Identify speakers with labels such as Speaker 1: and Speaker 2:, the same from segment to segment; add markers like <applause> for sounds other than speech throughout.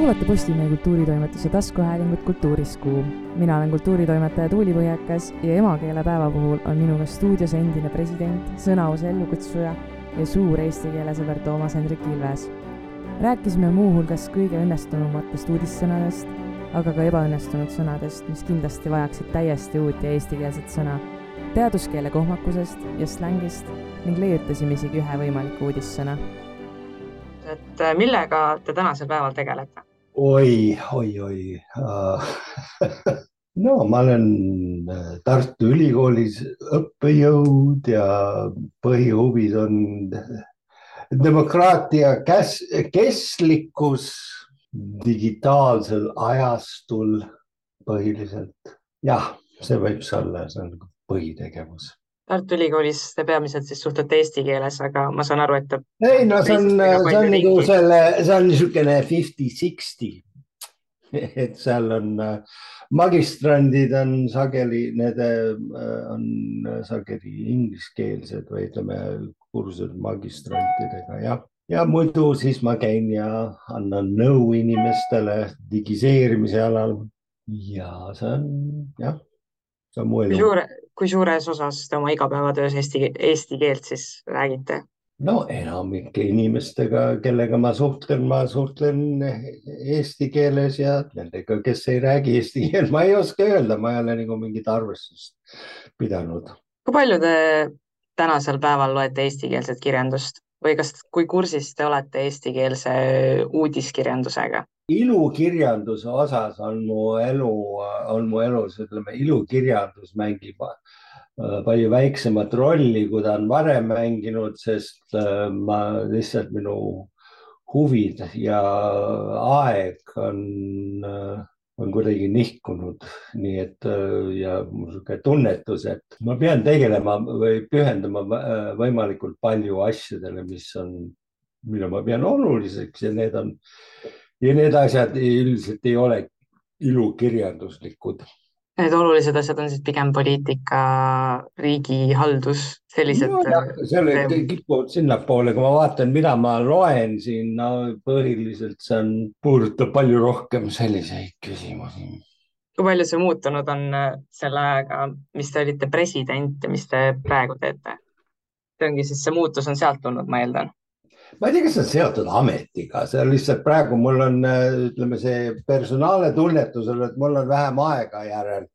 Speaker 1: kuulate Postimehe kultuuritoimetuse taskuhäälingut Kultuuriskuu. mina olen kultuuritoimetaja Tuuli Põhjakas ja emakeelepäeva puhul on minuga stuudios endine president, sõnaose ellukutsuja ja suur eesti keele sõber Toomas Hendrik Ilves. rääkisime muuhulgas kõige õnnestunumatest uudissõnadest, aga ka ebaõnnestunud sõnadest, mis kindlasti vajaksid täiesti uut ja eestikeelset sõna, teaduskeele kohmakusest ja slängist ning leiutasime isegi ühe võimaliku uudissõna
Speaker 2: et millega te tänasel päeval tegelete?
Speaker 3: Oi, oi, oi <laughs> no ma olen äh, Tartu Ülikoolis õppejõud ja põhihuvid on demokraatia käs-, kestlikkus digitaalsel ajastul põhiliselt. jah, see võib olla, see on põhitegevus
Speaker 2: Tartu Ülikoolis te peamiselt siis suhtlete eesti keeles, aga ma saan aru, et.
Speaker 3: ei no see on, see on nagu selle, see on niisugune fifty-sixty. <laughs> et seal on magistrandid on sageli, need äh, on sageli ingliskeelsed või ütleme kursused magistrantidega jah ja muidu siis ma käin ja annan nõu inimestele digiseerimise alal. ja see on jah, see on mu elu.
Speaker 2: suure, kui suures osas te oma igapäevatöös eesti, eesti keelt siis räägite?
Speaker 3: no enamike inimestega, kellega ma suhtlen, ma suhtlen eesti keeles ja nendega, kes ei räägi eesti keelt, ma ei oska öelda, ma ei ole nagu mingit arvestust pidanud.
Speaker 2: kui palju te tänasel päeval loete eestikeelset kirjandust või kas, kui kursis te olete eestikeelse uudiskirjandusega?
Speaker 3: ilukirjanduse osas on mu elu, on mu elus, ütleme, ilukirjandus mängib äh, palju väiksemat rolli, kui ta on varem mänginud, sest äh, ma lihtsalt minu huvid ja aeg on, äh, on kuidagi nihkunud, nii et ja mul sihuke tunnetus, et ma pean tegelema või pühendama võimalikult palju asjadele, mis on, mida ma pean oluliseks ja need on ja need asjad üldiselt ei ole ilukirjanduslikud.
Speaker 2: Need olulised asjad on siis pigem poliitika, riigihaldus, sellised no,.
Speaker 3: seal kipuvad sinnapoole, kui ma vaatan, mida ma loen siin, no põhiliselt see on, puudutab palju rohkem selliseid küsimusi.
Speaker 2: kui palju see muutunud on äh, selle ajaga, mis te olite president ja mis te praegu teete? see ongi siis, see muutus on sealt tulnud, ma eeldan
Speaker 3: ma ei tea, kas see on seotud ametiga, see on lihtsalt praegu mul on, ütleme, see personaalne tunnetus on, et mul on vähem aega järel.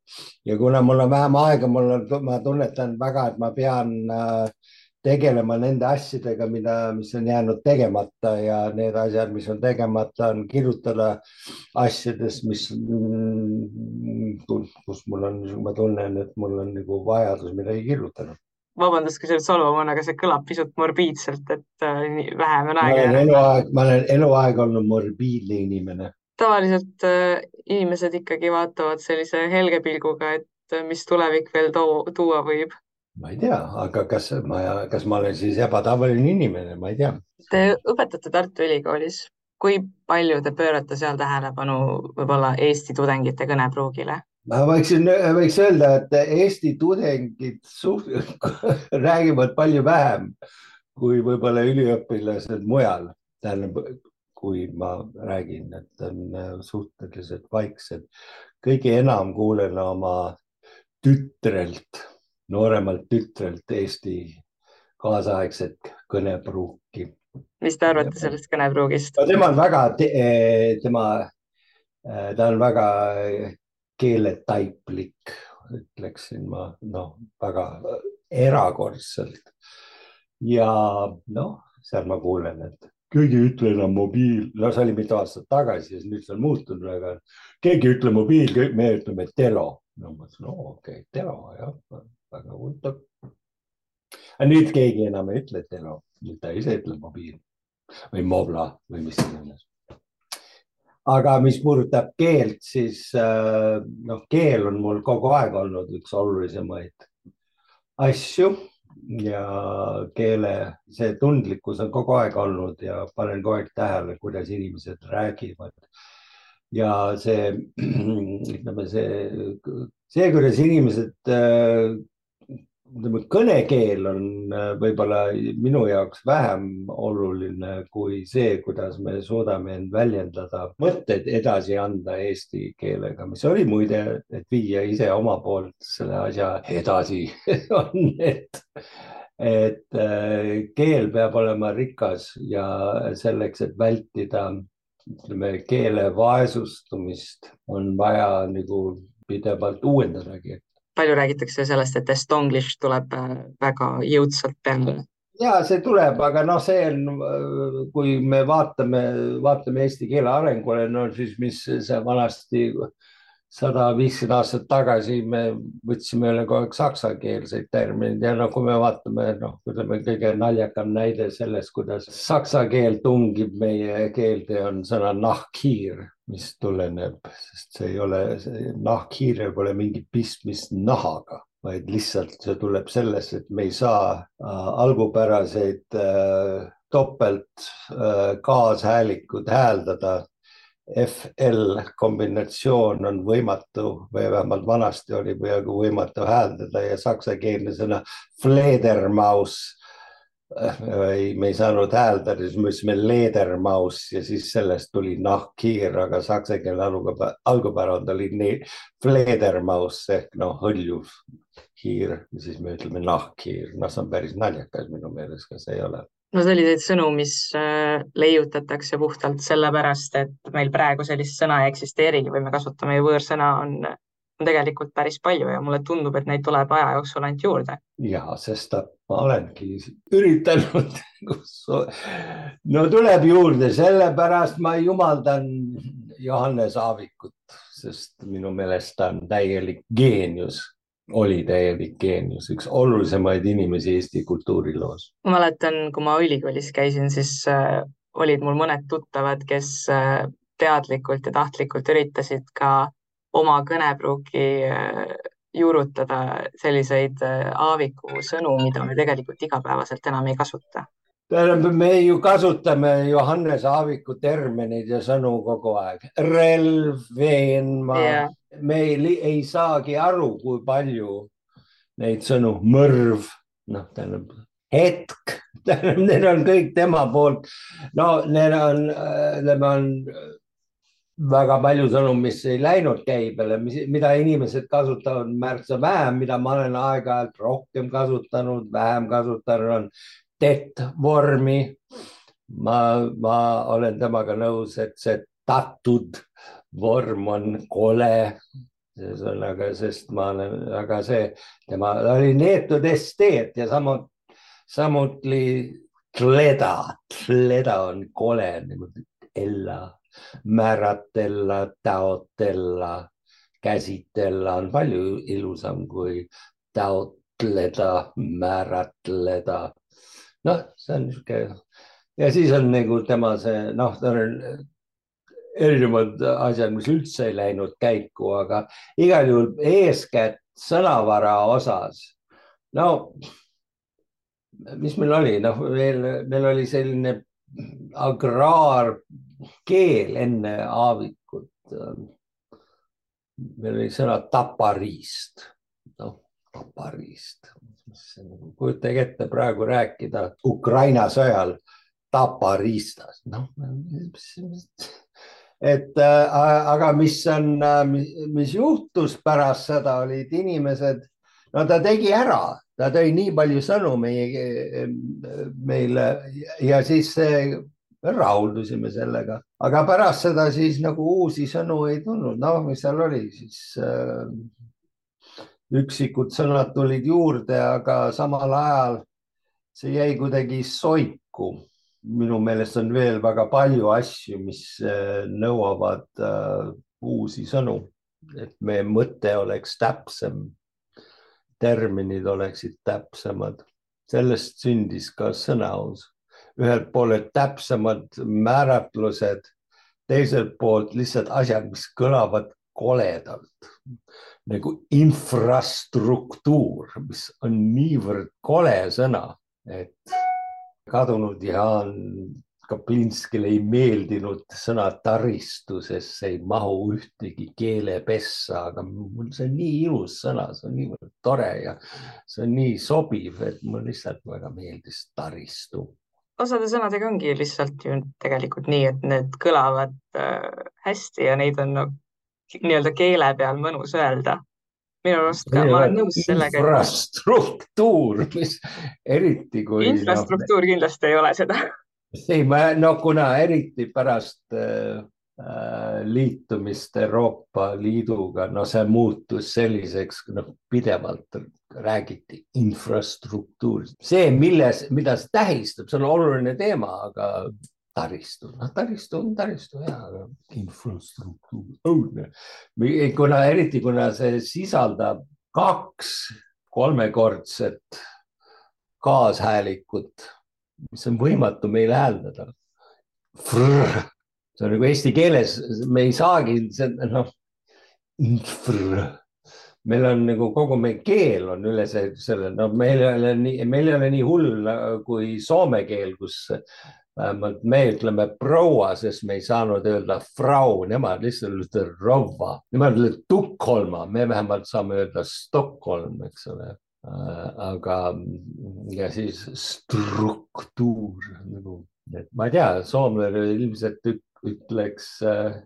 Speaker 3: Ja kuna mul on vähem aega, mul on, ma tunnetan väga, et ma pean äh, tegelema nende asjadega, mida, mis on jäänud tegemata ja need asjad, mis on tegemata, on kirjutada asjadest, mis, mm, kus mul on, ma tunnen, et mul on nagu vajadus midagi kirjutada
Speaker 2: vabandust, kui see nüüd solvama on, aga see kõlab pisut morbiidselt, et äh, vähem on
Speaker 3: aega. ma olen eluaeg, ma olen eluaeg olnud morbiidne inimene.
Speaker 2: tavaliselt äh, inimesed ikkagi vaatavad sellise helge pilguga, et äh, mis tulevik veel too, tuua võib.
Speaker 3: ma ei tea, aga kas ma, kas ma olen siis ebatavaline inimene, ma ei tea.
Speaker 2: Te õpetate Tartu Ülikoolis, kui palju te pöörate seal tähelepanu võib-olla Eesti tudengite kõnepruugile?
Speaker 3: Ma võiksin, võiks öelda, et Eesti tudengid suht, <laughs> räägivad palju vähem kui võib-olla üliõpilased mujal. tähendab, kui ma räägin, et on suhteliselt vaiksed. kõige enam kuulen oma tütrelt, nooremalt tütrelt Eesti kaasaegset kõnepruuki.
Speaker 2: mis te arvate sellest kõnepruugist
Speaker 3: no,? tema on väga, tema, ta on väga keeletaiplik, ütleksin ma, noh, väga erakordselt. ja noh, seal ma kuulen, et keegi ei ütle enam mobiil, no see oli mitu aastat tagasi, nüüd see on muutunud, aga keegi ei ütle mobiil, me ütleme telo. no ma mõtlesin, no okei okay,, telo jah, väga huvitav. aga nüüd keegi enam ei ütle telo, nüüd ta ise ütleb mobiil või mobla või mis iganes aga mis puudutab keelt, siis äh, noh, keel on mul kogu aeg olnud üks olulisemaid asju ja keele, see tundlikkus on kogu aeg olnud ja panen kogu aeg tähele, kuidas inimesed räägivad. ja see, <clears throat> ütleme see, see, kuidas inimesed äh, ütleme, kõnekeel on äh, võib-olla minu jaoks vähem oluline kui see, kuidas me suudame end väljendada, mõtteid edasi anda eesti keelega, mis oli muide, et viia ise oma poolt selle asja edasi <laughs> on, et, et äh, keel peab olema rikas ja selleks, et vältida ütleme, keele vaesustumist, on vaja nagu pidevalt uuendadagi
Speaker 2: palju räägitakse sellest, et Estonglish tuleb äh, väga jõudsalt peale.
Speaker 3: ja see tuleb, aga noh, see on, äh, kui me vaatame, vaatame eesti keele arengule, no siis, mis see vanasti sada viiskümmend aastat tagasi me võtsime üle kogu aeg saksakeelseid termineid ja no kui me vaatame, noh, ütleme kõige naljakam näide sellest, kuidas saksa keel tungib meie keelde, on sõna nahkhiir, mis tuleneb, sest see ei ole, nahkhiirel pole mingit pistmist nahaga vaid lihtsalt see tuleb sellest, et me ei saa äh, algupäraseid äh, topelt äh, kaashäälikud hääldada FL kombinatsioon on võimatu või vähemalt vanasti oli peaaegu võimatu hääldada ja saksakeelne sõna Fledermaus ei, me ei saanud hääldada, siis me ütlesime Ledermaus ja siis sellest tuli nahkhiir, aga saksa keele algupärand oli nii Fledermaus ehk noh, hõljuv hiir, siis me ütleme nahkhiir, noh, see on päris naljakas minu meelest, kas ei ole
Speaker 2: no selliseid sõnu, mis äh, leiutatakse puhtalt sellepärast, et meil praegu sellist sõna ei eksisteeri või me kasutame ju võõrsõna, on, on tegelikult päris palju ja mulle tundub, et neid tuleb aja jooksul ainult juurde.
Speaker 3: ja sest ma olengi üritanud <laughs> no tuleb juurde, sellepärast ma jumaldan Johannes Aavikut, sest minu meelest ta on täielik geenius oli täielik geenius, üks olulisemaid inimesi Eesti kultuuriloos.
Speaker 2: ma mäletan, kui ma ülikoolis käisin, siis äh, olid mul mõned tuttavad, kes äh, teadlikult ja tahtlikult üritasid ka oma kõnepruuki äh, juurutada selliseid äh, Aaviku sõnu, mida me tegelikult igapäevaselt enam ei kasuta
Speaker 3: tähendab, me ju kasutame Johannes Aaviku termineid ja sõnu kogu aeg. relv, veenma yeah., me ei, ei saagi aru, kui palju neid sõnu, mõrv, noh, tähendab hetk, <laughs> tähendab, need on kõik tema poolt. no need on, ütleme, on väga palju sõnu, mis ei läinud käibele, mida inimesed kasutavad märksa vähem, mida ma olen aeg-ajalt rohkem kasutanud, vähem kasutanud, on det-vormi. ma, ma olen temaga nõus, et see tatud vorm on kole. ühesõnaga, sest ma olen, aga see, tema oli neetud esteet ja samuti, samuti tleda, tleda on kole, ella, määratella, taotleda, käsitleda on palju ilusam kui taotleda, määratleda noh, see on niisugune ja siis on nagu tema see noh, tal on erinevad asjad, mis üldse ei läinud käiku, aga igal juhul eeskätt sõnavara osas. no mis meil oli, noh, meil, meil oli selline agraarkeel enne Aavikut. meil oli sõna tapariist, noh, tapariist kujutage ette praegu rääkida Ukraina sõjal tapariistas, noh. Et äh, aga mis on, äh, mis juhtus pärast seda, olid inimesed, no ta tegi ära, ta tõi nii palju sõnu meie, meile ja siis rahuldusime sellega, aga pärast seda siis nagu uusi sõnu ei tulnud, noh, mis seal oli? Siis äh, üksikud sõnad tulid juurde, aga samal ajal see jäi kuidagi soiku. Minu meelest on veel väga palju asju, mis äh, nõuavad uh, uusi sõnu, et meie mõte oleks täpsem, terminid oleksid täpsemad. sellest sündis ka sõnaus. ühelt poolt täpsemad määratlused, teiselt poolt lihtsalt asjad, mis kõlavad koledalt nagu infrastruktuur, mis on niivõrd kole sõna, et kadunud Jaan Kaplinskile ei meeldinud sõna taristu, sest see ei mahu ühtegi keelepessa, aga mul see on nii ilus sõna, see on niivõrd tore ja see on nii sobiv, et mul lihtsalt väga meeldis taristu.
Speaker 2: osade sõnadega ongi lihtsalt ju tegelikult nii, et need kõlavad äh, hästi ja neid on no, nii-öelda keele peal mõnus öelda minu arust ka, ma olen nõus sellega.
Speaker 3: infrastruktuur, mis eriti kui.
Speaker 2: infrastruktuur no, kindlasti ei ole seda.
Speaker 3: ei, ma no kuna eriti pärast äh, äh, liitumist Euroopa Liiduga, no see muutus selliseks, noh, pidevalt räägiti infrastruktuurist, see, milles, mida see tähistab, see on oluline teema, aga taristu, noh taristu on taristu ja, aga infrastruktuur õudne. kuna eriti, kuna see sisaldab kaks kolmekordset kaashäälikut, mis on võimatu meil hääldada. see on nagu eesti keeles, me ei saagi, noh, meil on nagu kogu meie keel on üle selle, no meil ei ole nii, meil ei ole nii hull kui soome keel, kus vähemalt me ütleme proua, sest me ei saanud öelda frau, nemad lihtsalt ütlevad rouva, nemad ütlevad Tukholma, me vähemalt saame öelda Stockholm, eks ole. Äh, aga ja siis struktuur nagu, et ma ei tea, soomlane ilmselt ütleks, äh,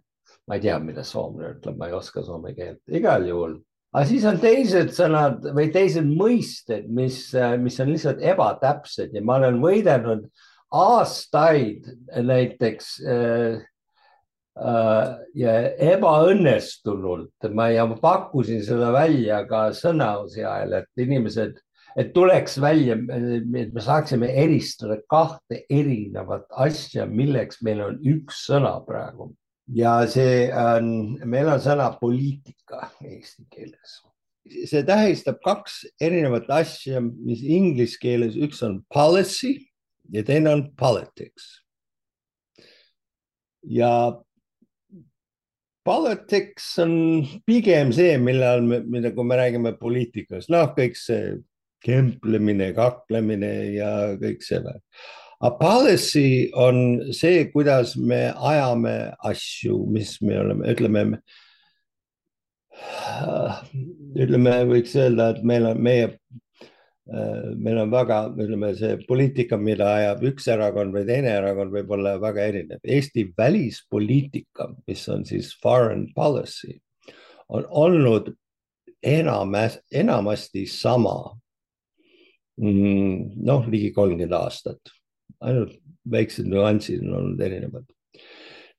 Speaker 3: ma ei tea, mida soomlane ütleb, ma ei oska soome keelt, igal juhul aga siis on teised sõnad või teised mõisted, mis, mis on lihtsalt ebatäpsed ja ma olen võidelnud äh, aastaid näiteks äh, äh, ja ebaõnnestunult. Ma ja ma pakkusin seda välja ka sõnaosi ajal, et inimesed, et tuleks välja, et me saaksime eristada kahte erinevat asja, milleks meil on üks sõna praegu. Ja see on, meil on sõna poliitika eesti keeles. See tähistab kaks erinevat asja, mis inglise keeles, üks on policy ja teine on politics. ja politics on pigem see, millal me, mida, kui me räägime poliitikast, noh, kõik see kemplemine, kaklemine ja kõik see. aga policy on see, kuidas me ajame asju, mis me oleme, ütleme ütleme, võiks öelda, et meil on meie meil on väga, ütleme, see poliitika, mida ajab üks erakond või teine erakond, võib olla väga erinev. Eesti välispoliitika, mis on siis foreign policy, on olnud enam, enamasti sama. Mm, noh, ligi kolmkümmend aastat, ainult väiksed nüansid on olnud erinevad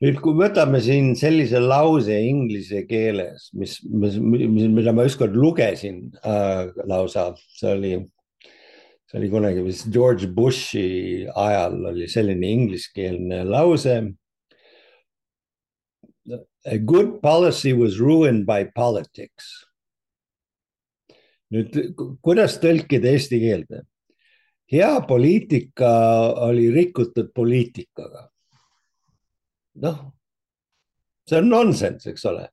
Speaker 3: nüüd, kui võtame siin sellise lause inglise keeles, mis, mis, mida ma ükskord lugesin äh, lausa, see oli see oli kunagi vist George Bushi ajal oli selline ingliskeelne lause. A good policy was ruined by politics. nüüd, kuidas tõlkida eesti keelde? hea poliitika oli rikutud poliitikaga. noh, see on nonsense, eks ole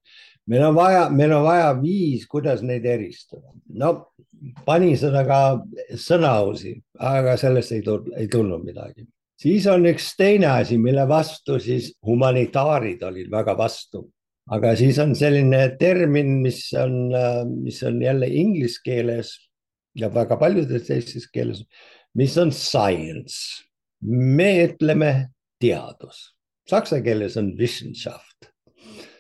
Speaker 3: meil on vaja, meil on vaja viis, kuidas neid eristada. no pani seda ka sõnaosi, aga sellest ei tulnud, ei tulnud midagi. siis on üks teine asi, mille vastu siis humanitaarid olid väga vastu, aga siis on selline termin, mis on, mis on jälle inglise keeles ja väga paljudes teistes keeles, mis on science. me ütleme teadus, saksa keeles on wissenschaft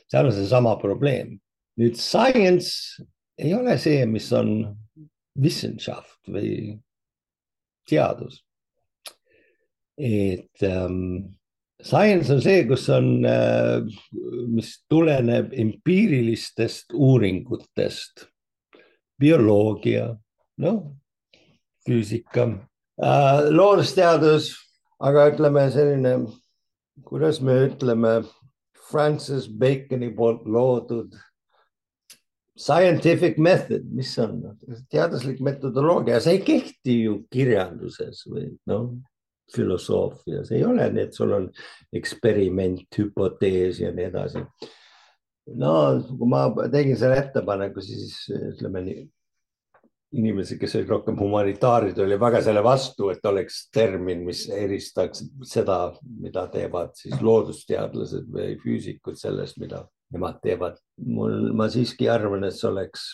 Speaker 3: seal on seesama probleem. nüüd science ei ole see, mis on wissenschaft või teadus. et ähm, science on see, kus on äh,, mis tuleneb empiirilistest uuringutest, bioloogia, noh, füüsika äh,, loodusteadus, aga ütleme selline, kuidas me ütleme Francis Baconi poolt loodud scientific method, mis on? Teaduslik metodoloogia, see ei kehti ju kirjanduses või noh, filosoofias. Ei ole nii, et sul on eksperiment, hüpotees ja nii edasi. no kui ma tegin selle ettepaneku, siis ütleme nii, inimesi, kes olid rohkem humanitaarid, oli väga selle vastu, et oleks termin, mis eristaks seda, mida teevad siis loodusteadlased või füüsikud sellest, mida nemad teevad. mul, ma siiski arvan, et see oleks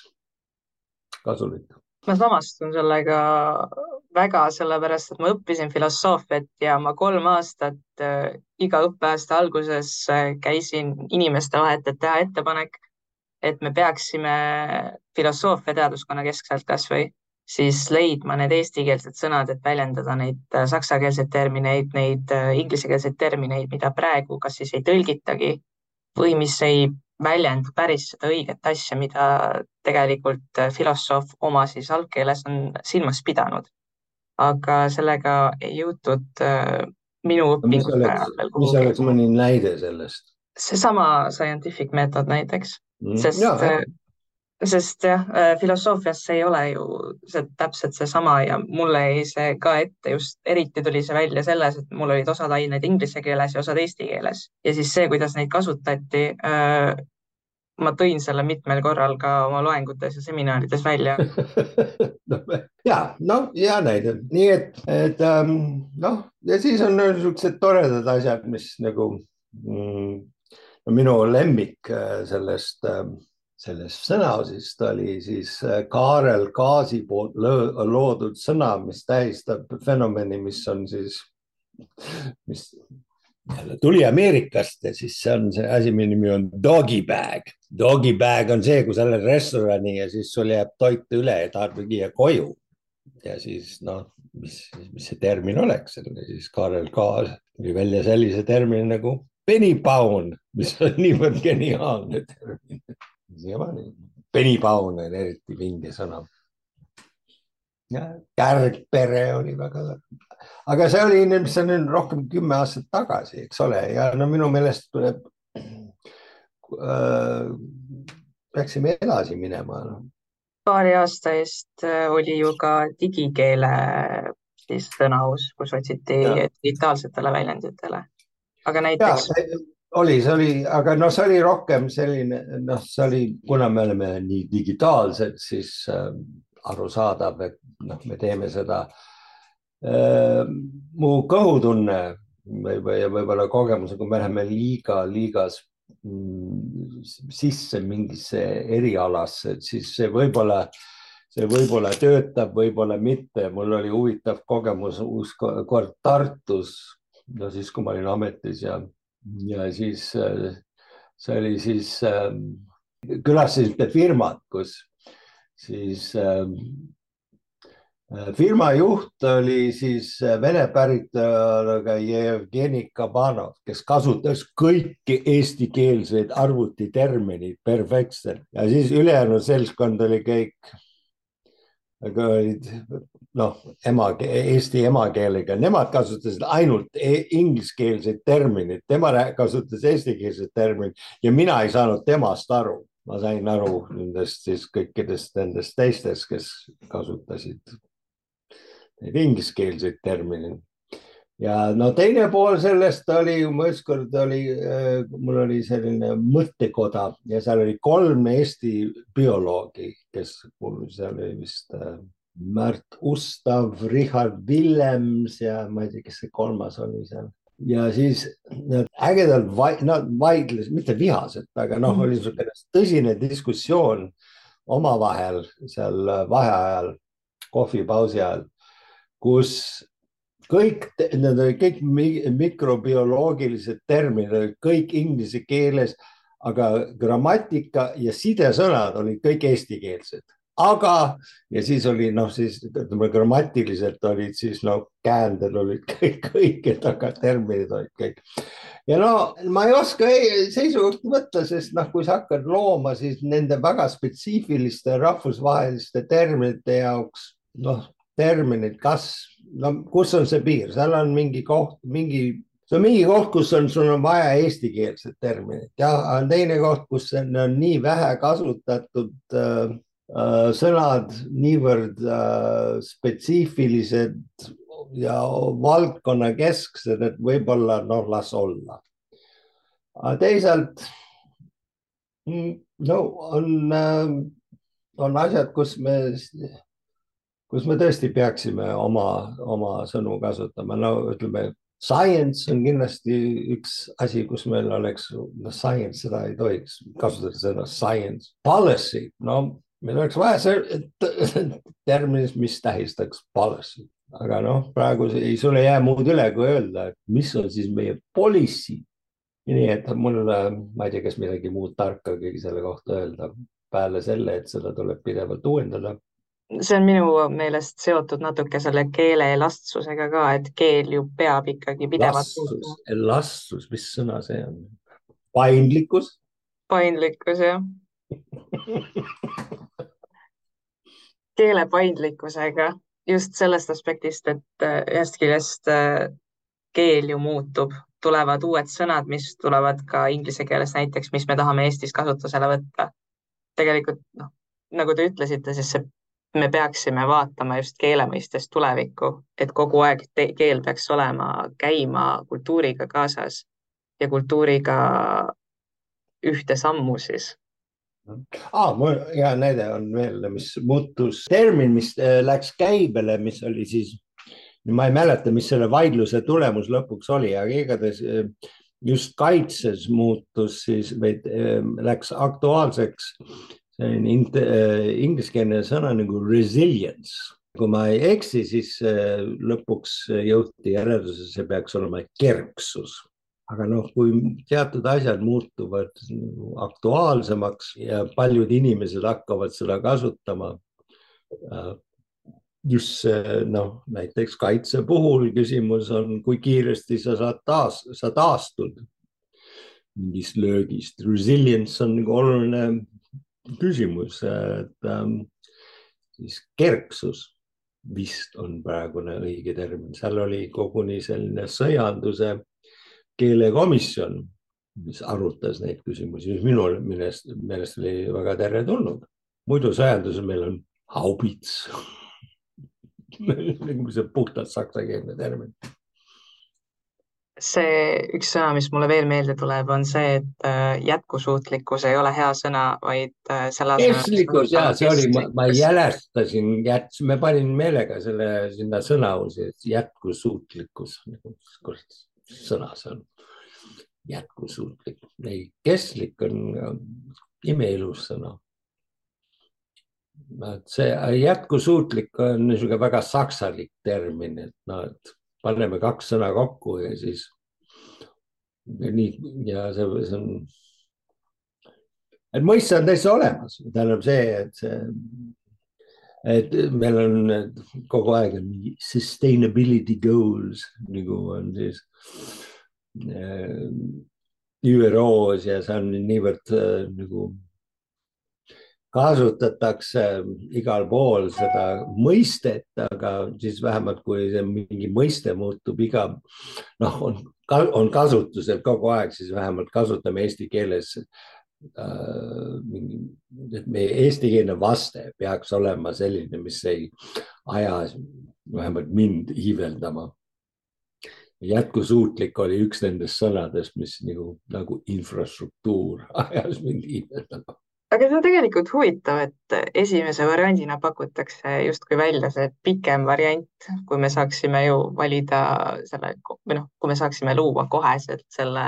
Speaker 3: kasulik.
Speaker 2: ma samastun sellega väga, sellepärast et ma õppisin filosoofiat ja ma kolm aastat äh, iga õppeaasta alguses äh, käisin inimeste vahet, et teha ettepanek et me peaksime filosoofia teaduskonna keskselt kasvõi siis leidma need eestikeelsed sõnad, et väljendada neid äh, saksakeelseid termineid, neid äh, inglisekeelseid termineid, mida praegu kas siis ei tõlgitagi või mis ei väljenda päris seda õiget asja, mida tegelikult äh, filosoof oma siis algkeeles on silmas pidanud. aga sellega ei jõutud minu õpingute ajal
Speaker 3: veel kuhugi. mis oleks mõni näide sellest?
Speaker 2: seesama scientific method näiteks. Sest ja, äh, sest jah, äh, filosoofias ei ole ju see täpselt seesama ja mulle jäi see ka ette just eriti tuli see välja selles, et mul olid osad ained inglise keeles ja osad eesti keeles. Ja siis see, kuidas neid kasutati äh,. ma tõin selle mitmel korral ka oma loengutes ja seminarides välja. <laughs>
Speaker 3: No, ja noh, hea näide, nii et, et ähm, noh, ja siis on niisugused toredad asjad, mis nagu mm, minu lemmik äh, sellest, ähm, sellest sõnaosist oli siis äh, Kaarel Kaasi poolt loodud sõna, mis tähistab fenomeni, mis on siis, mis tuli Ameerikast ja siis see on see asi, mille nimi on doggy bag. Doggy bag on see, kui sa lähed restorani ja siis sul jääb toitu üle ja tahad viia koju. ja siis noh, mis, mis see termin oleks, siis Kaarel Kaas tuli välja sellise termini nagu penipaun, mis on <laughs> niivõrd geniaalne termin. siiamaani, penipaun on eriti vinge sõna. kärgpere oli väga aga see oli, nüüd rohkem kümme aastat tagasi, eks ole, ja no minu meelest tuleb äh,, peaksime edasi minema no..
Speaker 2: paari aasta eest äh, oli ju ka digikeele siis sõnaus, kus otsiti digitaalsetele väljenditele aga näiteks.
Speaker 3: oli, see oli, aga noh, see oli rohkem selline, noh, see oli, kuna me oleme nii digitaalsed, siis äh, arusaadav, et noh, me teeme seda äh,. mu kõhutunne või, või võib-olla kogemus, kui me läheme liiga, liigas mm, sisse mingisse erialasse, et siis see võib-olla see võib-olla töötab, võib-olla mitte. mul oli huvitav kogemus uus kord Tartus, no siis, kui ma olin ametis ja, ja siis see oli siis äh,, külastasite firmat, kus siis äh, firma juht oli siis vene päritoluga Jevgeni Kabanov, kes kasutas kõiki eestikeelseid arvutitermineid perfektselt ja siis ülejäänud seltskond oli kõik aga olid noh, ema, eesti emakeelega, nemad kasutasid ainult e ingliskeelseid termineid, tema kasutas eestikeelset terminit ja mina ei saanud temast aru. ma sain aru nendest siis kõikidest nendest teistest, kes kasutasid neid ingliskeelseid termineid ja no teine pool sellest oli, ma ükskord oli, äh, mul oli selline mõttekoda ja seal oli kolm Eesti bioloogi, kes mul seal oli vist äh, Märt Ustav, Richard Villems ja ma ei tea, kes see kolmas oli seal. ja siis nad ägedalt vai, nad vaidlesid, mitte vihaselt, aga noh, oli niisugune tõsine diskussioon omavahel seal vaheajal, kohvipausi ajal, kus kõik, need olid kõik mikrobioloogilised terminid olid kõik inglise keeles, aga grammatika ja sidesõnad olid kõik eestikeelsed. Aga, ja siis oli noh, siis ütleme grammatiliselt olid siis noh, käänded olid <laughs> kõik õiged, aga terminid olid kõik. ja no ma ei oska seisukohta võtta, sest noh, kui sa hakkad looma, siis nende väga spetsiifiliste rahvusvaheliste terminite jaoks noh, terminid, kas no kus on see piir, seal on mingi koht, mingi, see on mingi koht, kus on, sul on vaja eestikeelset terminit ja on teine koht, kus on, on nii vähe kasutatud äh, sõnad, niivõrd äh, spetsiifilised ja valdkonnakesksed, et võib-olla noh, las olla. aga teisalt mm, no on äh,, on asjad, kus me kus me tõesti peaksime oma, oma sõnu kasutama, no ütleme, science on kindlasti üks asi, kus meil oleks, noh, science, seda ei tohiks kasutada, seda science, policy, no meil oleks vaja see <laughs> terminit, mis tähistaks policy, aga noh, praegu ei, sul ei jää muud üle, kui öelda, et mis on siis meie policy. nii et mul, ma ei tea, kas midagi muud tarka kõige selle kohta öelda peale selle, et seda tuleb pidevalt uuendada
Speaker 2: see on minu meelest seotud natuke selle keele elastsusega ka, et keel ju peab ikkagi pidevalt
Speaker 3: elastsus, mis sõna see on? paindlikkus?
Speaker 2: paindlikkus, jah <laughs> keele paindlikkusega just sellest aspektist, et äh, ühest küljest äh, keel ju muutub, tulevad uued sõnad, mis tulevad ka inglise keeles näiteks, mis me tahame Eestis kasutusele võtta. tegelikult noh, nagu te ütlesite, siis see me peaksime vaatama just keele mõistes tulevikku, et kogu aeg keel peaks olema, käima kultuuriga kaasas ja kultuuriga ühte sammu siis
Speaker 3: ah,. mul hea näide on veel, mis muutus, termin, mis äh, läks käibele, mis oli siis, ma ei mäleta, mis selle vaidluse tulemus lõpuks oli, aga igatahes äh, just kaitses muutus siis või äh, läks aktuaalseks on äh, ingliskeelne sõna nagu resilience. kui ma ei eksi, siis lõpuks jõuti järeldusele, see peaks olema kerksus. Aga noh, kui teatud asjad muutuvad aktuaalsemaks ja paljud inimesed hakkavad seda kasutama äh, just see noh, näiteks kaitse puhul küsimus on, kui kiiresti sa saad taas, sa taastud mingist löögist. Resilience on nagu oluline küsimus, et ähm, siis kerksus vist on praegune õige termin, seal oli koguni selline sõjanduse keelekomisjon, mis arutas neid küsimusi, mis minu meelest, meelest oli väga teretulnud. muidu sõjanduses meil on haubits. <laughs> See puhtalt saksakeelne termin.
Speaker 2: See üks sõna, mis mulle veel meelde tuleb, on see, et äh, jätkusuutlikkus ei ole hea sõna, vaid äh, selle
Speaker 3: kestlikkus ja see oli, ma jälestasin, me panin meelega selle sinna et jätkusuutlikkus, kurat sõna see on, jätkusuutlik, ei kestlik on imeilus sõna. see jätkusuutlik on niisugune väga saksalik termin, et noh, et paneme kaks sõna kokku ja siis ja nii ja see, see on. et mõiste on täitsa olemas, tähendab see, et see, et meil on kogu aeg on sustainability goals nagu on siis äh, ÜRO-s ja see on niivõrd äh, nagu kasutatakse igal pool seda mõistet, aga siis vähemalt kui see mingi mõiste muutub iga noh, on, on kasutusel kogu aeg, siis vähemalt kasutame eesti keeles äh,. et meie eestikeelne vaste peaks olema selline, mis ei aja vähemalt mind iiveldama. jätkusuutlik oli üks nendest sõnadest, mis nagu, nagu infrastruktuur <laughs> ajas mind iiveldama
Speaker 2: aga see on tegelikult huvitav, et esimese variandina pakutakse justkui välja see pikem variant, kui me saaksime ju valida selle või noh, kui me saaksime luua koheselt selle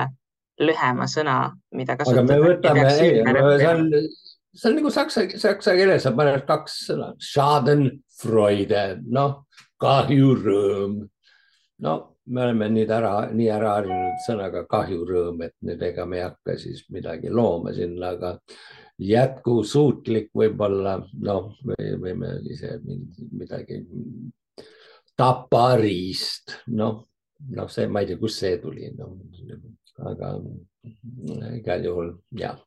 Speaker 2: lühema sõna, mida
Speaker 3: kasutada. aga me võtame, ei, see on, see on nagu saksa, saksa keeles sa paned kaks sõna, schadenfreude, noh, kahjurõõm. no me oleme nüüd ära, nii ära harjunud sõnaga kahjurõõm, et nüüd ega me ei hakka siis midagi looma sinna, aga jätkusuutlik võib-olla, noh, me võime ise midagi, tapariist, noh, noh, see, ma ei tea, kust see tuli, noh, aga igal juhul jah.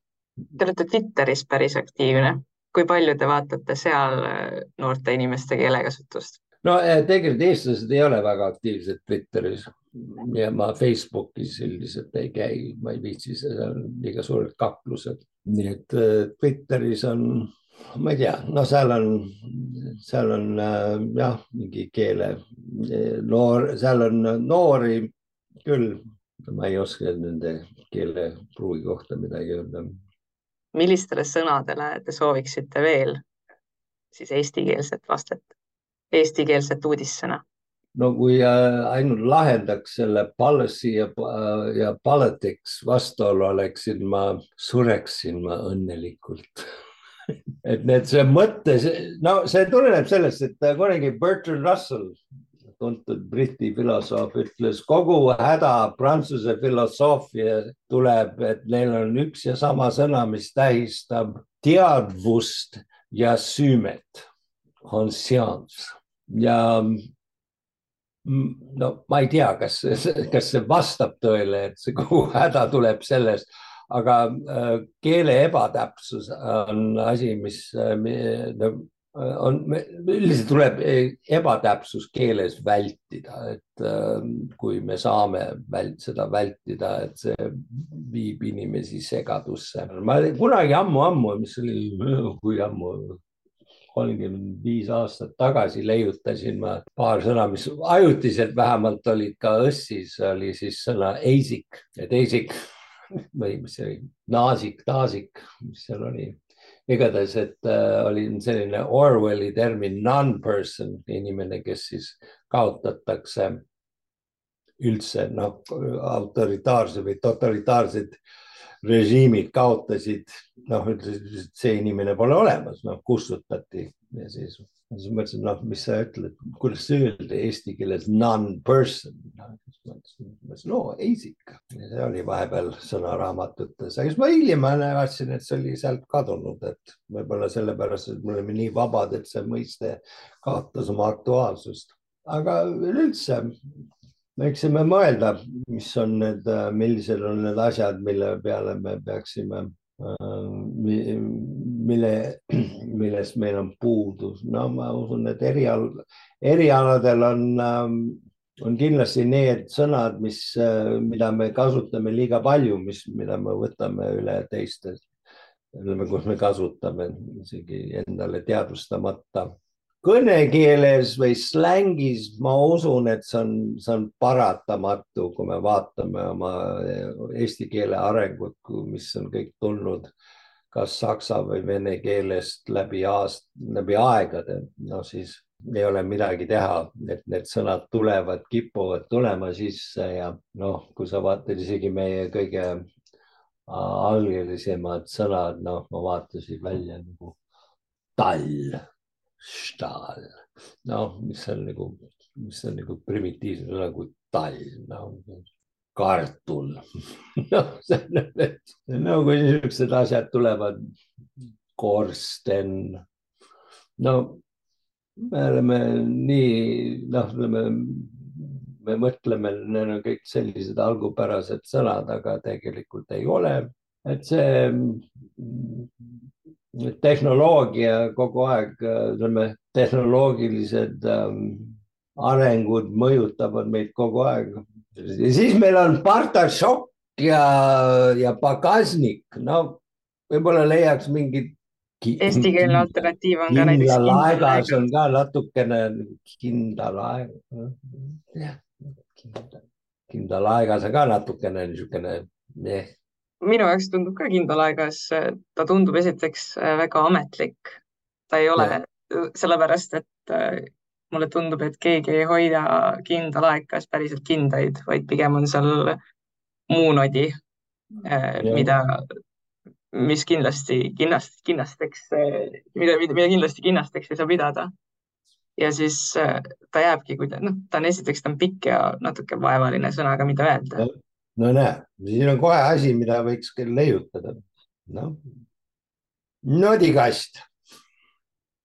Speaker 2: Te olete Twitteris päris aktiivne, kui palju te vaatate seal äh, noorte inimeste keelekasutust?
Speaker 3: no äh, tegelikult eestlased ei ole väga aktiivsed Twitteris. Ja ma Facebookis üldiselt ei käi, ma ei viitsi, seal on liiga suured kaklused. Nii et äh, Twitteris on, ma ei tea, no seal on, seal on jah, mingi keele noor, seal on noori küll, ma ei oska nende keelepruugi kohta midagi öelda.
Speaker 2: millistele sõnadele te sooviksite veel siis eestikeelset vastet? eestikeelset uudissõna?
Speaker 3: no kui äh, ainult lahendaks selle policy ja, ja politics vastuolu oleksin ma, sureksin ma õnnelikult <laughs> et need, see mõte, no see tuleneb sellest, et kunagi Bertrand Russell, tuntud Briti filosoof, ütles kogu häda Prantsuse filosoofia tuleb, et neil on üks ja sama sõna, mis tähistab teadvust ja süümet, on seanss ja no ma ei tea, kas, kas see vastab tõele, et see kogu häda tuleb sellest, aga äh, keele ebatäpsus on asi, mis äh, on, üldiselt tuleb ebatäpsus keeles vältida, et äh, kui me saame vält, seda vältida, et see viib inimesi segadusse. ma kunagi ammu-ammu, mis oli, kui ammu, kolmkümmend viis aastat tagasi leiutasin ma paar sõna, mis ajutiselt vähemalt olid ka õssis, oli siis sõna eisik, et eisik või mis see oli, naasik, taasik, mis seal oli. Igatahes, et äh, oli selline Orwelli termin non-person, inimene, kes siis kaotatakse üldse noh, autoritaarse või totalitaarsed režiimid kaotasid, noh, ütlesid, et see inimene pole olemas, noh, kustutati ja siis, siis mõtlesin, noh, mis sa ütled, kuidas öelda eesti keeles non-person no,. mõtlesin, no eisik, see oli vahepeal sõnaraamatutes, aga siis ma hiljem vaatasin, et see oli sealt kadunud, et võib-olla sellepärast, et me oleme nii vabad, et see mõiste kaotas oma aktuaalsust. aga üleüldse võiksime mõelda, mis on need, millised on need asjad, mille peale me peaksime, mille, millest meil on puudus. no ma usun, et erial, erialadel on, on kindlasti need sõnad, mis, mida me kasutame liiga palju, mis, mida me võtame üle teistest, kus me kasutame isegi endale teadvustamata kõnekeeles või slängis ma usun, et see on, see on paratamatu, kui me vaatame oma eesti keele arengut, mis on kõik tulnud kas saksa või vene keelest läbi aast-, läbi aegade, no siis ei ole midagi teha, et need sõnad tulevad, kipuvad tulema sisse ja noh, kui sa vaatad isegi meie kõige algelisemad sõnad, noh, ma vaatasin välja nagu tall stahl, noh, mis on nagu, mis on nagu primitiivne nagu tall, noh kartul <laughs> noh, on, et no kui niisugused asjad tulevad, korsten. no me oleme nii, noh, ütleme, me mõtleme, need on kõik sellised algupärased sõnad, aga tegelikult ei ole, et see tehnoloogia kogu aeg, ütleme, tehnoloogilised ähm, arengud mõjutavad meid kogu aeg. Ja siis meil on Bartašok ja, ja Pagasnik, no võib-olla leiaks mingit.
Speaker 2: Eestikeelne alternatiiv on
Speaker 3: ka näiteks. kindla laegas on ka natukene kindla aeg. jah, kindla laegas on ka natukene niisugune eh,
Speaker 2: minu jaoks tundub ka kindral aegas, ta tundub esiteks äh, väga ametlik. ta ei ole, sellepärast et äh, mulle tundub, et keegi ei hoia kindral aegas päriselt kindaid, vaid pigem on seal muu nodi, äh, mida, mis kindlasti kinnast, kinnasteks, mida, mida, mida kindlasti kinnasteks ei saa pidada. ja siis ta jääbki, kui ta, noh, ta on esiteks, ta on pikk ja natuke vaevaline sõnaga, mida öelda.
Speaker 3: No näe, siin on kohe asi, mida võiks küll leiutada. noh, nodikast.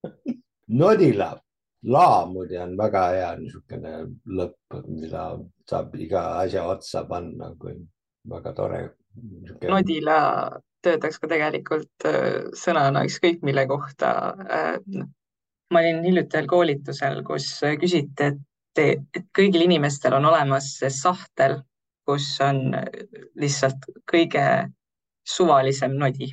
Speaker 3: <laughs> Nodila, laa muide on väga hea niisugune lõpp, mida saab iga asja otsa panna, kui väga tore.
Speaker 2: nodila töötaks ka tegelikult äh, sõnana ükskõik mille kohta. Äh, ma olin hiljuti ühel koolitusel, kus küsiti, et, et kõigil inimestel on olemas see sahtel kus on lihtsalt kõige suvalisem nodi.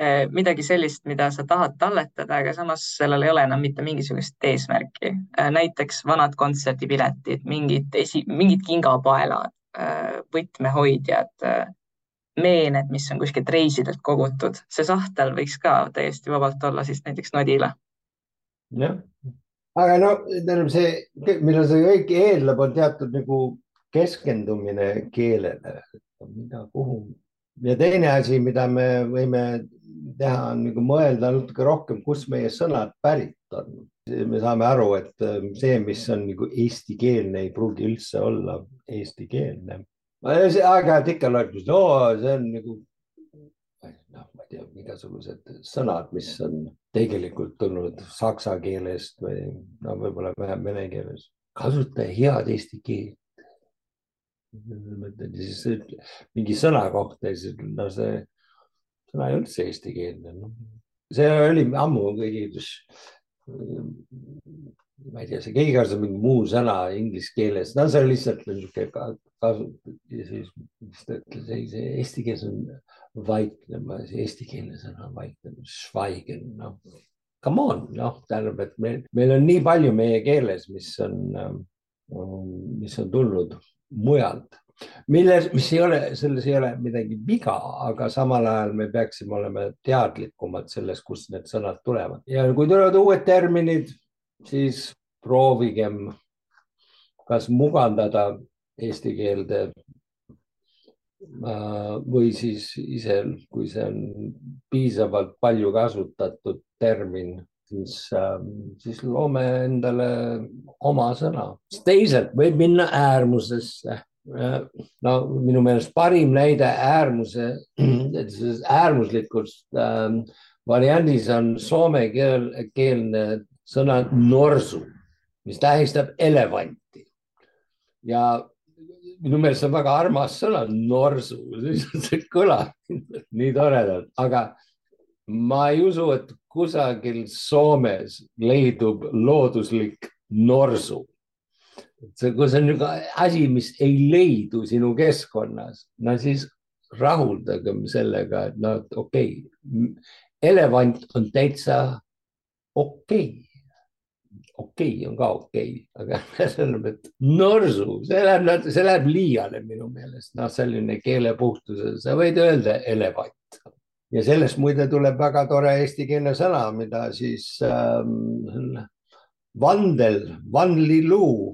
Speaker 2: Eh, midagi sellist, mida sa tahad talletada, aga samas sellel ei ole enam mitte mingisugust eesmärki. Eh, näiteks vanad kontserdipiletid, mingid esi, mingid kingapaelad, eh, võtmehoidjad, meened, mis on kuskilt reisidelt kogutud, see sahtel võiks ka täiesti vabalt olla siis näiteks nodila.
Speaker 3: jah, aga no tähendab see, millal see kõik eeldab, on teatud nagu keskendumine keelele, mida, kuhu. Ja teine asi, mida me võime teha, on nagu mõelda natuke rohkem, kust meie sõnad pärit on. me saame aru, et see, mis on nagu eestikeelne, ei pruugi üldse olla eestikeelne. aeg-ajalt ikka loed, no see on nagu noh, ma ei tea, igasugused sõnad, mis on tegelikult tulnud saksa keelest või no võib-olla vähem vene keeles. kasuta head eesti keelt. Siis mingi sõna kohta ja siis no see sõna ei üldse eestikeelne no.. see oli ammu kõigi, ma ei tea, see keegi kasutab mingi muu sõna inglise keeles, no see oli lihtsalt niisugune kasu ja siis ta ütles, ei, see eesti keeles on vaiknema, see eestikeelne sõna on vaiknema, schweigen, noh. Come on, noh, tähendab, et meil, meil on nii palju meie keeles, mis on, mis on tulnud mujalt, milles, mis ei ole, selles ei ole midagi viga, aga samal ajal me peaksime olema teadlikumad sellest, kust need sõnad tulevad. Ja kui tulevad uued terminid, siis proovigem kas mugandada eesti keelde Äh, või siis ise, kui see on piisavalt palju kasutatud termin, siis, ähm, siis loome endale oma sõna. teisalt võib minna äärmusesse. No minu meelest parim näide äärmuse, <clears throat> äärmuslikust ähm, variandis on soome keel, keelne sõna norsu, mis tähistab elevanti ja minu meelest see on väga armas sõna, norsu, <laughs> see kõlab nii toredalt, aga ma ei usu, et kusagil Soomes leidub looduslik norsu. see, kui see on niisugune asi, mis ei leidu sinu keskkonnas, no siis rahuldagem sellega, et no okei okay., elevant on täitsa okei okay okei okay, on ka okei okay., aga <laughs> tähendab, et norsu, see läheb, see läheb liiale minu meelest, noh, selline keelepuhtuse, sa võid öelda elevant ja sellest muide tuleb väga tore eestikeelne sõna, mida siis ähm, vandel, vanliluu.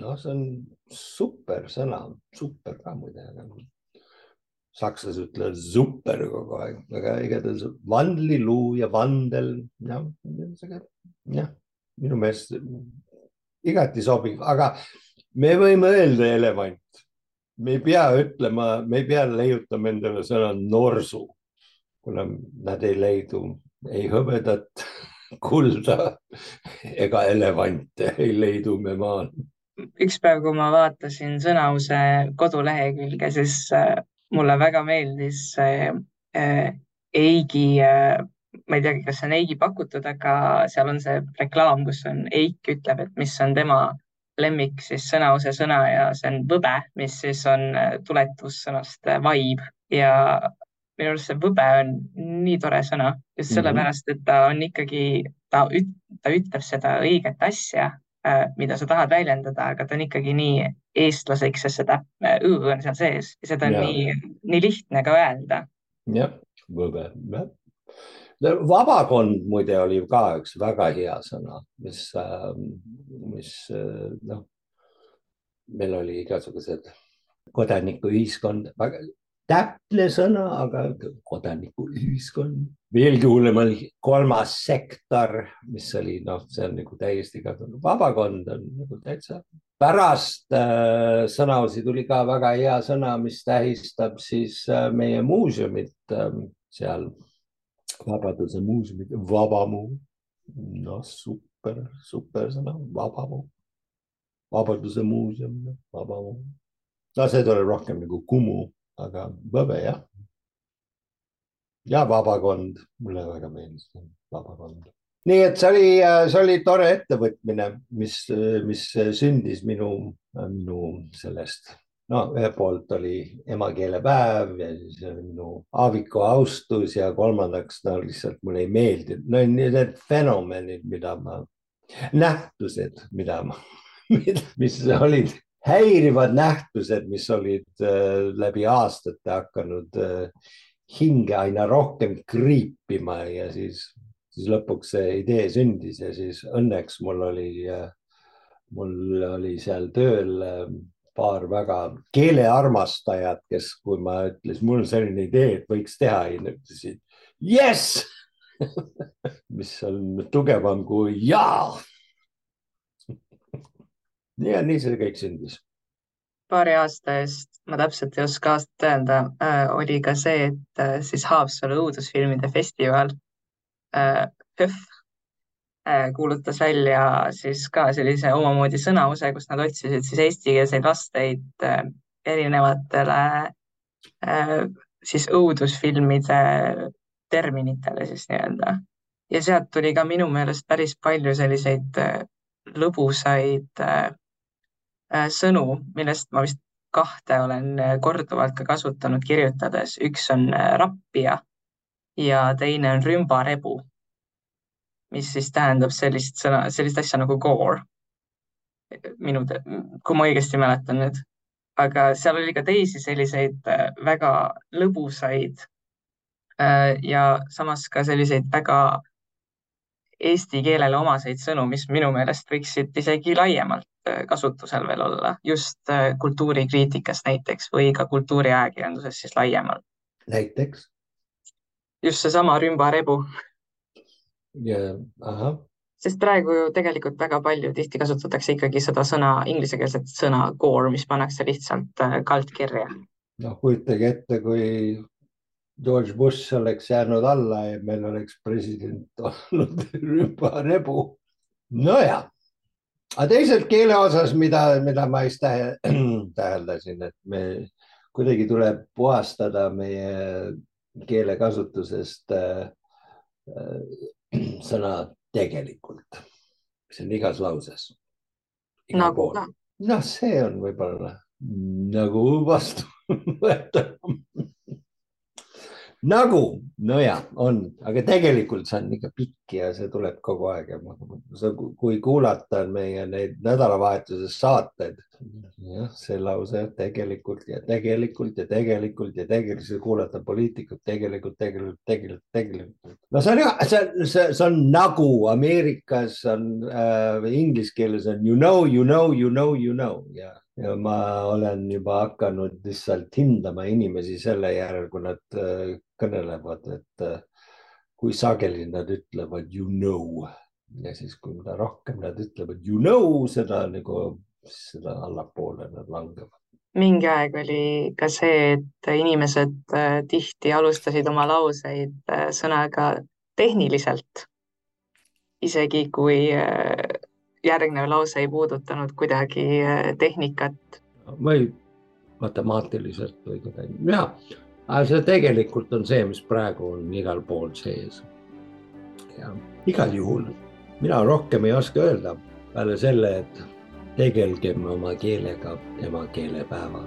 Speaker 3: noh, see on super sõna, super ka muide, sakslased ütlevad super kogu aeg, aga igatahes vandliluu ja vandel, jah, jah minu meelest igati sobiv, aga me võime öelda elevant. me ei pea ütlema, me ei pea leiutama endale sõna norsu, kuna nad ei leidu ei hõbedat, <laughs> kulda ega elevante ei leidu me maal.
Speaker 2: üks päev, kui ma vaatasin Sõnause kodulehekülge, siis äh, mulle väga meeldis äh, Eigi äh, ma ei teagi, kas see on Eigi pakutud, aga seal on see reklaam, kus on Eik ütleb, et mis on tema lemmik siis sõnaose sõna ja see on võbe, mis siis on tuletussõnast äh, vibe ja minu arust see võbe on nii tore sõna just mhm. sellepärast, et ta on ikkagi, ta üt-, ta ütleb seda õiget asja, äh, mida sa tahad väljendada, aga ta on ikkagi nii eestlaslik, sest seda õ on seal sees ja seda on ja. nii, nii lihtne ka öelda.
Speaker 3: jah, võbe, jah vabakond muide oli ka üks väga hea sõna, mis, ähm, mis äh, noh, meil oli igasugused kodanikuühiskond, täpne sõna, aga kodanikuühiskond. veelgi hullem oli kolmas sektor, mis oli noh, see on nagu täiesti kadunud, vabakond on nagu täitsa. pärast äh, sõnaosi tuli ka väga hea sõna, mis tähistab siis äh, meie muuseumit äh, seal Vabaduse muuseumi, Vabamu. noh, super, super sõna, Vabamu. Vabaduse muuseum, Vabamu. no see tuleb rohkem nagu Kumu, aga Võbe jah. ja Vabakond, mulle väga meeldis Vabakond. nii et see oli, see oli tore ettevõtmine, mis, mis sündis minu, minu sellest no ühelt poolt oli emakeelepäev ja siis oli minu Aaviku austus ja kolmandaks no lihtsalt mulle ei meeldinud, no need fenomenid, mida ma, nähtused, mida ma, <laughs> mis olid häirivad nähtused, mis olid äh, läbi aastate hakanud äh, hinge aina rohkem kriipima ja siis siis lõpuks see idee sündis ja siis õnneks mul oli, mul oli seal tööl paar väga keelearmastajat, kes, kui ma ütlesin, mul on selline idee, et võiks teha, ütlesid jess <laughs> mis on tugevam kui jaa. Ja nii see kõik sündis.
Speaker 2: paari aasta eest, ma täpselt ei oska aastat öelda äh,, oli ka see, et äh, siis Haapsalu õudusfilmide festival PÖFF äh, kuulutas välja siis ka sellise omamoodi sõnause, kus nad otsisid siis eestikeelseid vasteid erinevatele siis õudusfilmide terminitele siis nii-öelda ja sealt tuli ka minu meelest päris palju selliseid lõbusaid äh, sõnu, millest ma vist kahte olen korduvalt ka kasutanud kirjutades. üks on rappija ja teine on rümbarebu, mis siis tähendab sellist sõna, sellist asja nagu gore. minu, kui ma õigesti mäletan nüüd, aga seal oli ka teisi selliseid väga lõbusaid ja samas ka selliseid väga eesti keelele omaseid sõnu, mis minu meelest võiksid isegi laiemalt äh, kasutusel veel olla, just äh, kultuurikriitikas näiteks või ka kultuuriajakirjanduses siis laiemalt.
Speaker 3: näiteks?
Speaker 2: just seesama rümbarebu.
Speaker 3: yeah,. ahah
Speaker 2: sest praegu ju tegelikult väga palju tihti kasutatakse ikkagi seda sõna, inglisekeelset sõna core, mis pannakse lihtsalt äh, kaldkirja.
Speaker 3: noh, kujutage ette, kui George Bush oleks jäänud alla ja meil oleks president <laughs> olnud rümbarebu. nojah, aga teisalt keele osas, mida, mida ma just tähe, <clears throat> täheldasin, et me kuidagi tuleb puhastada meie keelekasutusest äh, äh, sõna tegelikult, see on igas lauses.
Speaker 2: nagu ka.
Speaker 3: noh, see on võib-olla nagu vastuvõetav <laughs> nagu, nojah, on, aga tegelikult see on ikka pikk ja see tuleb kogu aeg ja sa, kui kuulata meie neid nädalavahetuse saateid, jah, see lause tegelikult ja tegelikult ja tegelikult ja tegelikult kuulata poliitikut tegelikult, tegelikult, tegelikult, tegelikult. no see on jah, see, see, see on nagu Ameerikas on äh,, inglise keeles on you know, you know, you know, you know ja ja ma olen juba hakanud lihtsalt hindama inimesi selle järel, kui nad äh, kõnelevad, et äh, kui sageli nad ütlevad you know ja siis, kui mida rohkem nad ütlevad you know, seda nagu, seda allapoole nad langevad.
Speaker 2: mingi aeg oli ka see, et inimesed äh, tihti alustasid oma lauseid sõnaga tehniliselt, isegi kui järgnev lause ei puudutanud kuidagi tehnikat.
Speaker 3: või matemaatiliselt või kuidagi, ja aga see tegelikult on see, mis praegu on igal pool sees. ja igal juhul mina rohkem ei oska öelda peale selle, et tegelgem oma keelega emakeelepäeval